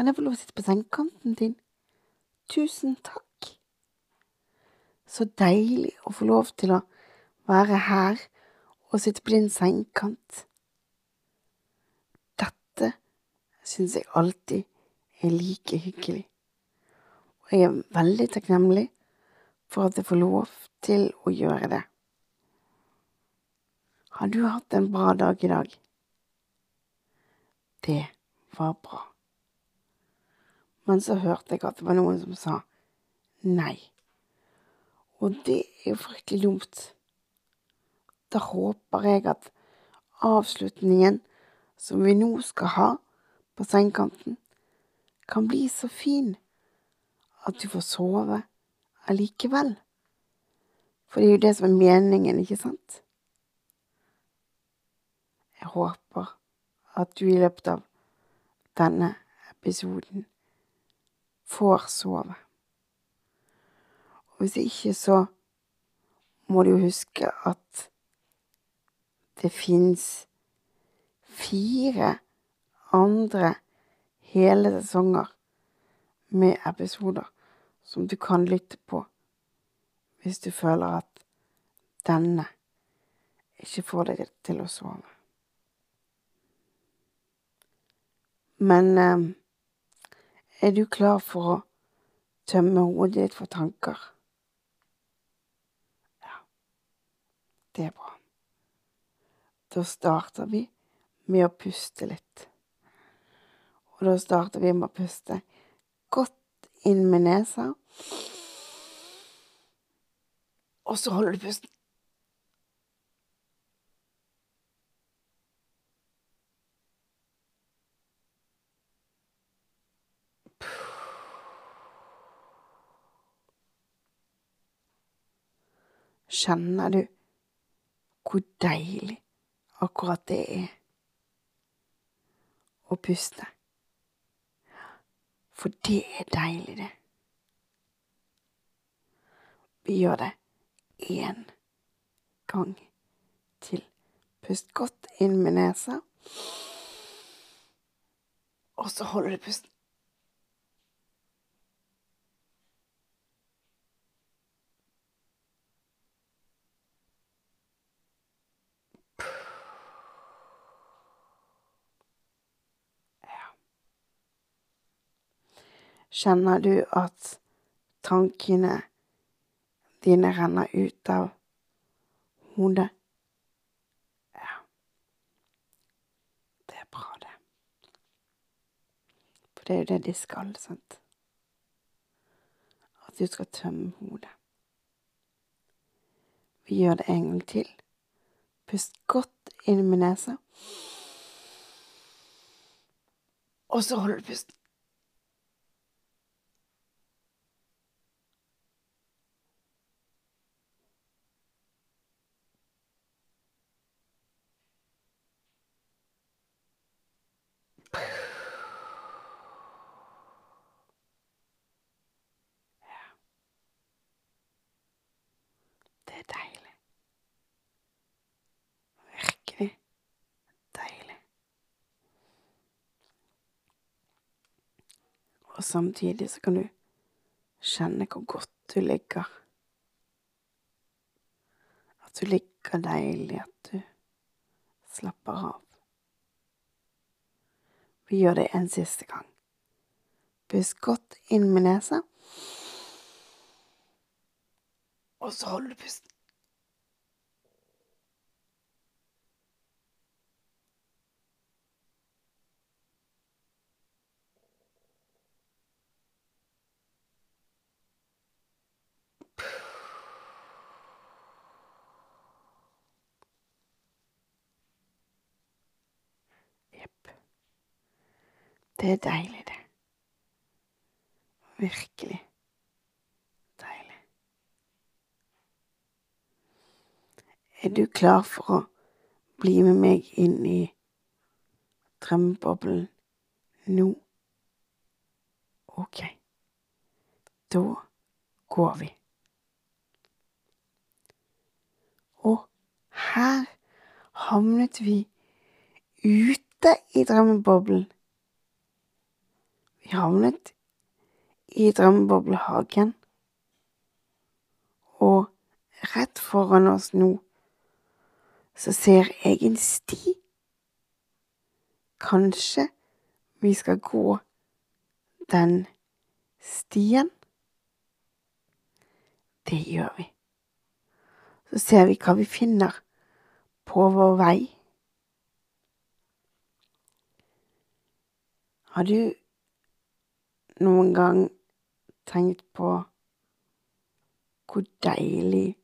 Kan jeg få lov å sitte på sengekanten din? Tusen takk. Så deilig å få lov til å være her og sitte på din sengekant. Dette syns jeg alltid er like hyggelig, og jeg er veldig takknemlig for at jeg får lov til å gjøre det. Har du hatt en bra dag i dag? Det var bra. Men så hørte jeg at det var noen som sa nei. Og det er jo fryktelig dumt. Da håper jeg at avslutningen som vi nå skal ha på sengekanten, kan bli så fin at du får sove allikevel. For det er jo det som er meningen, ikke sant? Jeg håper at du i løpet av denne episoden får sove. Og hvis ikke, så må du jo huske at det fins fire andre hele sesonger med episoder som du kan lytte på hvis du føler at denne ikke får deg til å sove. Men eh, er du klar for å tømme hodet ditt for tanker? Ja, det er bra. Da starter vi med å puste litt. Og da starter vi med å puste godt inn med nesa. Og så holder du pusten. Kjenner du hvor deilig akkurat det er å puste? For det er deilig, det. Vi gjør det én gang til. Pust godt inn med nesa. Og så holder du pusten. Kjenner du at tankene dine renner ut av hodet? Ja. Det er bra, det. For det er jo det de skal, sant? At du skal tømme hodet. Vi gjør det en gang til. Pust godt inn med nesa. Og så holder du pusten. Det er deilig. Virkelig deilig. Og samtidig så kan du kjenne hvor godt du ligger. At du ligger deilig, at du slapper av. Vi gjør det en siste gang. Pust godt inn med nesa. Og så holder du pusten. Det er deilig, det. Virkelig deilig. Er du klar for å bli med meg inn i drømmeboblen nå? Ok, da går vi. Og her havnet vi ute i drømmeboblen. Havnet i drømmeboblehagen, og rett foran oss nå så ser jeg en sti. Kanskje vi skal gå den stien? Det gjør vi. Så ser vi hva vi finner på vår vei. Har du noen gang tenkt på hvor deilig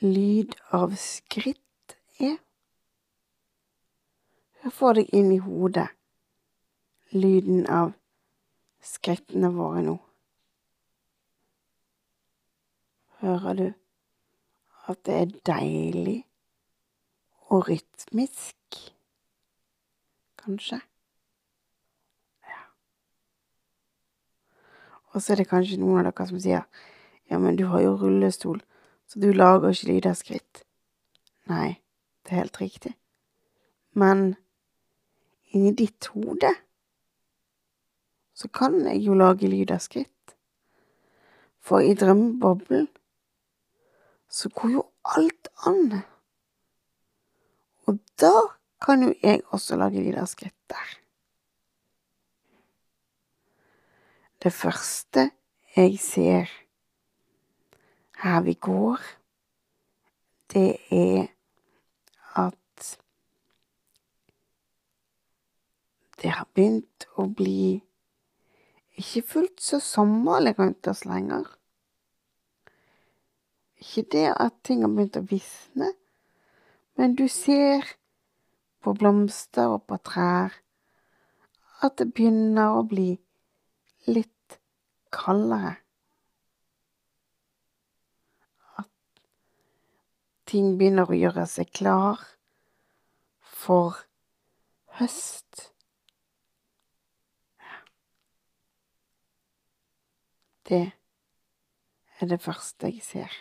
lyd av skritt er? Hør for deg inn i hodet lyden av skrittene våre nå. Hører du at det er deilig og rytmisk, kanskje? Og så er det kanskje noen av dere som sier ja, men du har jo rullestol, så du lager ikke lyd av skritt. Nei, det er helt riktig. Men inni ditt hode så kan jeg jo lage lyd av skritt. For i drømmeboblen så går jo alt an. Og da kan jo jeg også lage lyd av skritt der. Det første jeg ser her vi går, det er at det har begynt å bli ikke fullt så sommerlig rundt oss lenger. Ikke det at ting har begynt å visne, men du ser på blomster og på trær at det begynner å bli litt kaldere. At ting begynner å gjøre seg klar for høst. Det er det første jeg ser.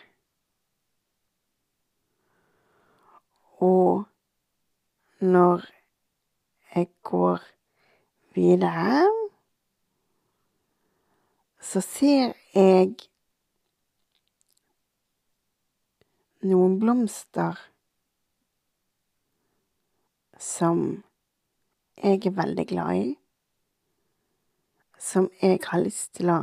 Og når jeg går videre, så ser jeg noen blomster som jeg er veldig glad i, som jeg har lyst til å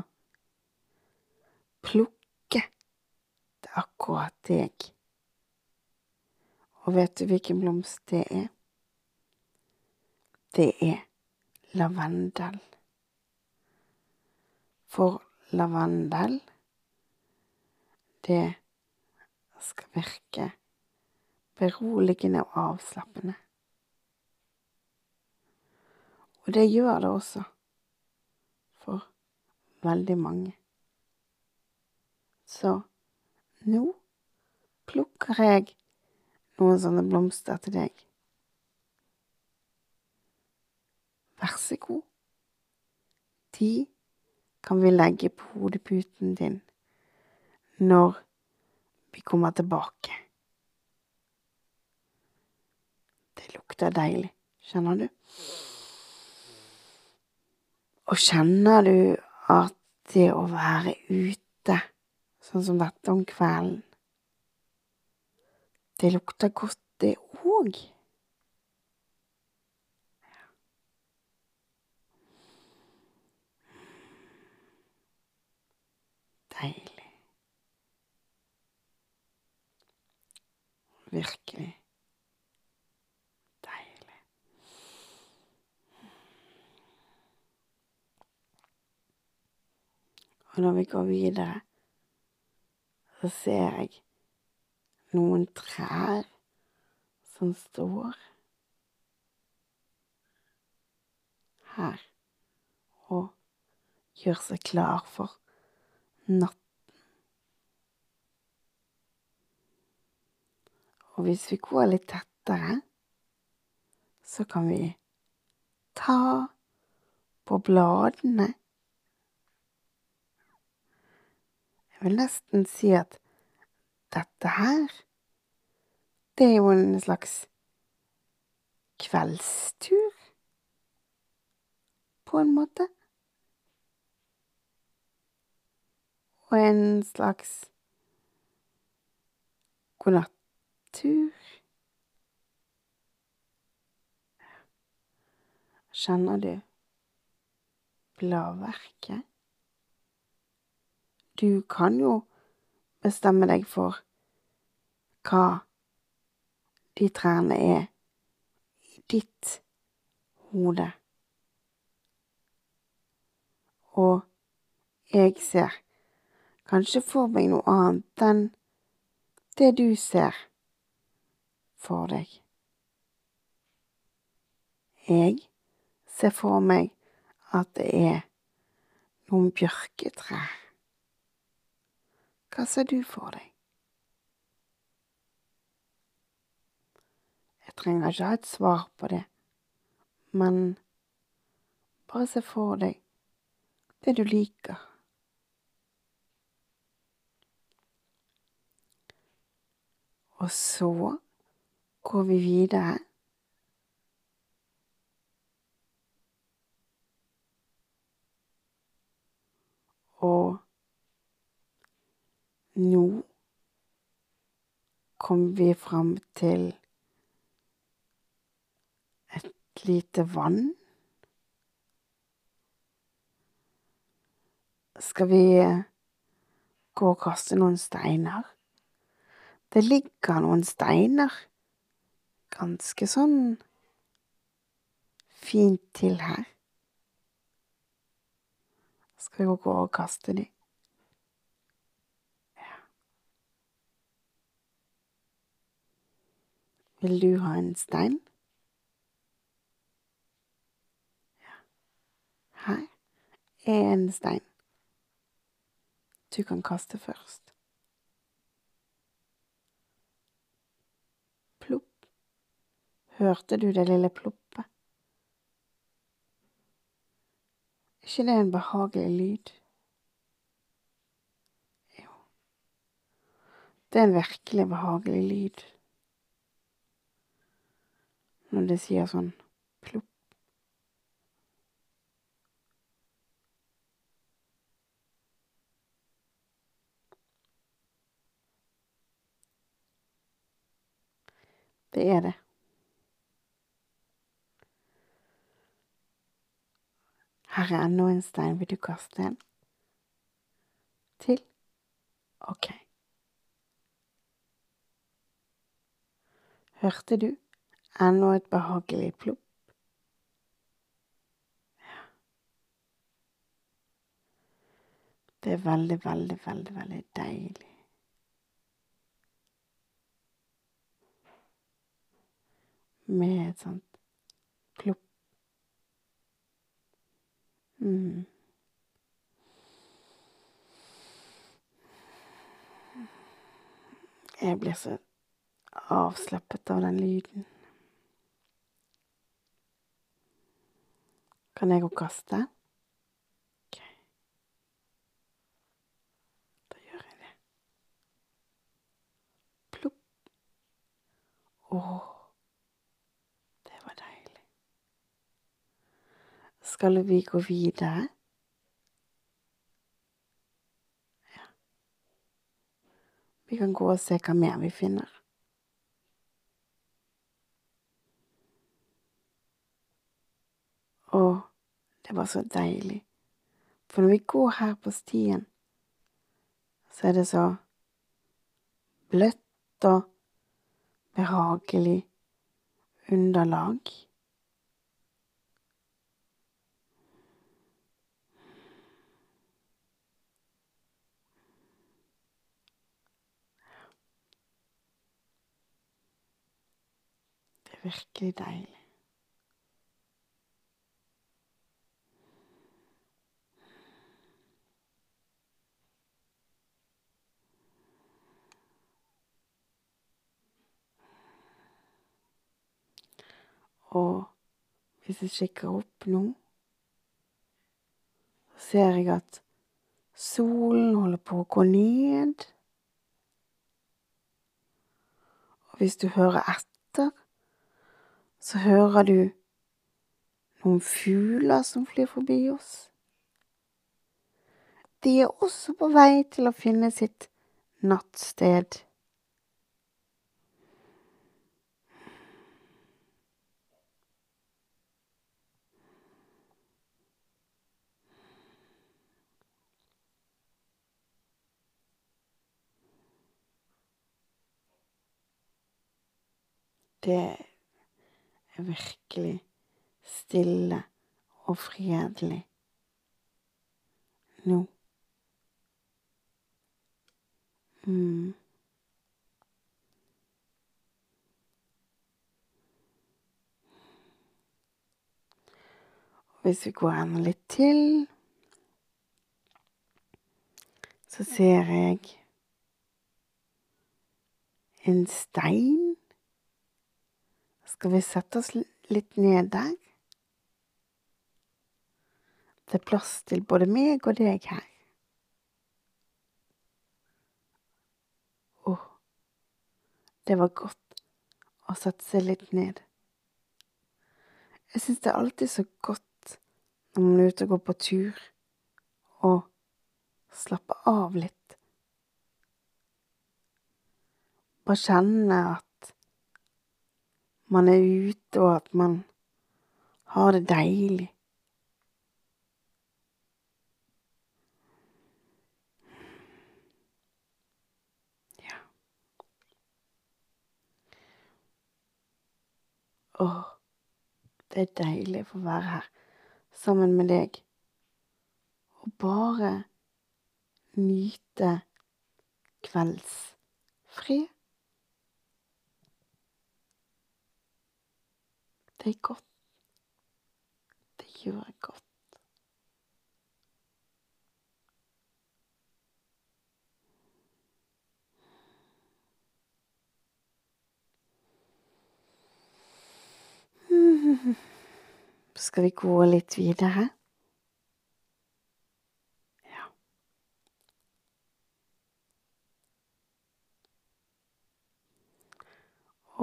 plukke til akkurat deg. Og vet du hvilken blomst det er? Det er lavendel. For lavendel, det skal virke beroligende og avslappende. Og det gjør det også for veldig mange. Så nå plukker jeg noen sånne blomster til deg. Vær så god. De kan vi legge på hodeputen din når vi kommer tilbake. Det lukter deilig, kjenner du? Og kjenner du at det å være ute sånn som dette om kvelden. Det lukter godt, det òg. Deilig. Virkelig deilig. Og når vi går videre så ser jeg noen trær som står her. og gjør seg klar for natten. Og hvis vi går litt tettere, så kan vi ta på bladene. Jeg vil nesten si at dette her, det er jo en slags kveldstur, på en måte. Og en slags godnattur. Kjenner du bladverket? Du kan jo bestemme deg for hva de trærne er i ditt hode. Og jeg ser kanskje for meg noe annet enn det du ser for deg. Jeg ser for meg at det er noen bjørketrær. Hva ser du for deg? Jeg trenger ikke ha et svar på det, men bare se for deg det du liker. Og så går vi videre. Og nå kommer vi fram til et lite vann. Skal vi gå og kaste noen steiner? Det ligger noen steiner ganske sånn fint til her. Skal vi gå og kaste de? Ja. Vil du ha en stein? Ja. Her er en stein. Du kan kaste først. Plopp. Hørte du det lille ploppet? Ikke det en behagelig lyd? Jo. Det er en virkelig behagelig lyd når det sier sånn plopp. Det er det. Her er enda en stein. Vil du kaste en? Til? Ok. Hørte du enda et behagelig plopp? Det er veldig, veldig, veldig, veldig deilig. Med et sånt plopp. Mm. Jeg blir så avslappet av den lyden. Kan jeg òg kaste? Ok. Da gjør jeg det. Plopp. Åh, det var deilig. Skal vi gå videre? Ja. Vi kan gå og se hva mer vi finner. Å, det var så deilig. For når vi går her på stien, så er det så bløtt og behagelig underlag. virkelig deilig. Og hvis jeg kikker opp nå, så ser jeg at solen holder på å gå ned. Og hvis du hører etter, så hører du noen fugler som flyr forbi oss. De er også på vei til å finne sitt nattsted. Det er virkelig stille og fredelig nå. Mm. Hvis vi går enda litt til, så ser jeg en stein. Skal vi sette oss litt ned der? Det er plass til både meg og deg her. Å, det var godt å sette seg litt ned. Jeg syns det er alltid så godt når man er ute og går på tur, og slapper av litt. Bare kjenne at man er ute, og at man har det deilig. Ja. Åh, det er deilig å få være her sammen med deg og bare nyte kveldsfred. Det er godt. Det gjør godt. Skal vi gå litt videre? Ja.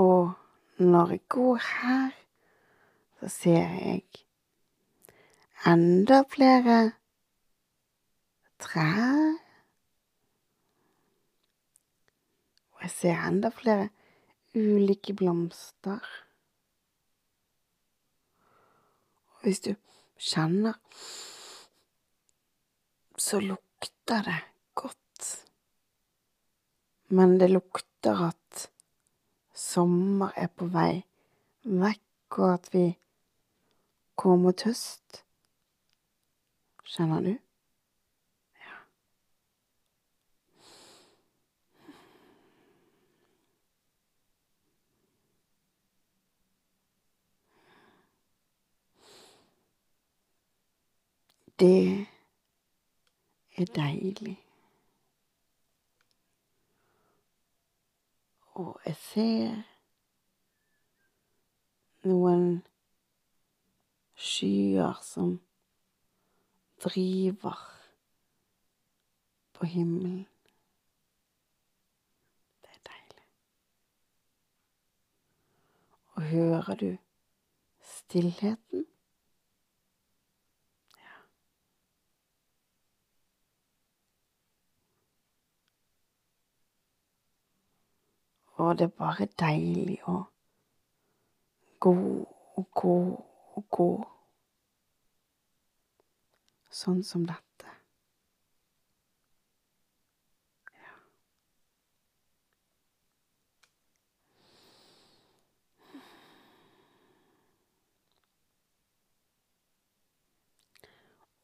Og når jeg går her, så ser jeg enda flere trær. Og jeg ser enda flere ulike blomster. Og hvis du kjenner, så lukter det godt. Men det lukter at sommer er på vei vekk, og at vi går mot høst. Kjenner du? Ja. Det er deilig. Og jeg ser noen skyer som driver på himmelen. Det er deilig. Og hører du stillheten? Ja. Og det er bare deilig å gå og gå og gå. Sånn som dette. Ja.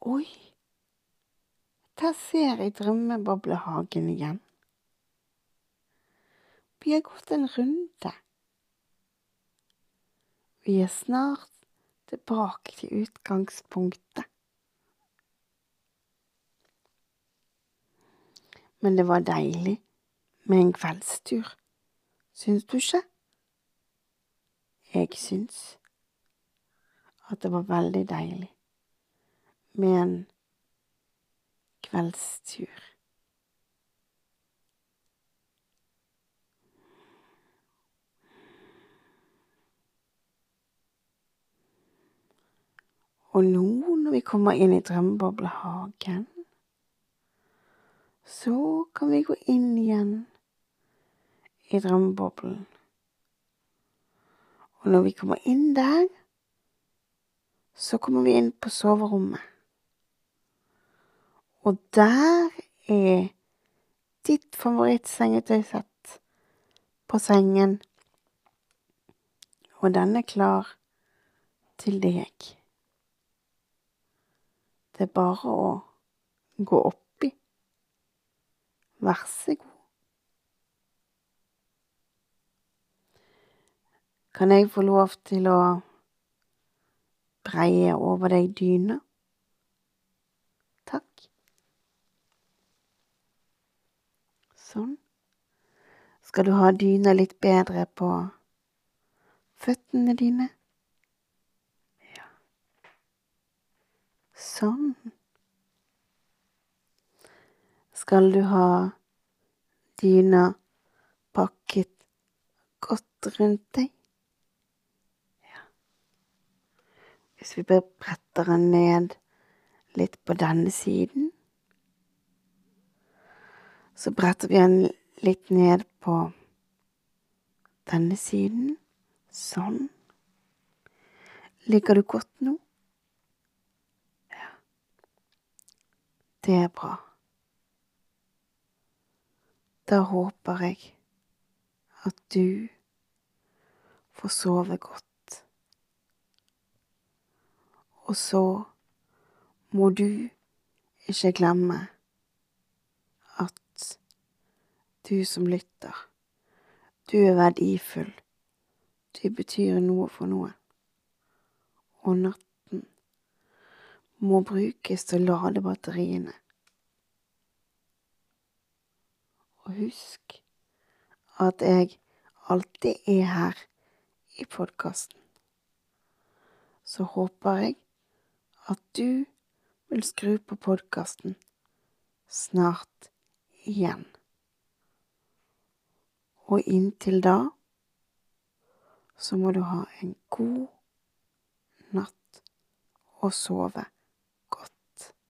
Oi, der ser jeg drømmeboblehagen igjen. Vi har gått en runde. Vi er snart tilbake til utgangspunktet. Men det var deilig med en kveldstur, syns du ikke? Jeg syns at det var veldig deilig med en kveldstur. Og nå når vi kommer inn i drømmeboblehagen, så kan vi gå inn igjen i drømmeboblen. Og når vi kommer inn der, så kommer vi inn på soverommet. Og der er ditt favorittsengetøysett på sengen, og den er klar til deg. Det er bare å gå oppi. Vær så god. Kan jeg få lov til å breie over deg dyna? Takk. Sånn. Skal du ha dyna litt bedre på føttene dine? Sånn. Skal du ha dyna pakket godt rundt deg? Ja. Hvis vi bretter den ned litt på denne siden, så bretter vi den litt ned på denne siden. Sånn. Ligger du godt nå? Det er bra. Da håper jeg at du får sove godt. Og så må du ikke glemme at du som lytter, du er verdifull. Du betyr noe for noen. Og natt må brukes til å lade batteriene. Og husk at jeg alltid er her i podkasten. Så håper jeg at du vil skru på podkasten snart igjen. Og inntil da så må du ha en god natt og sove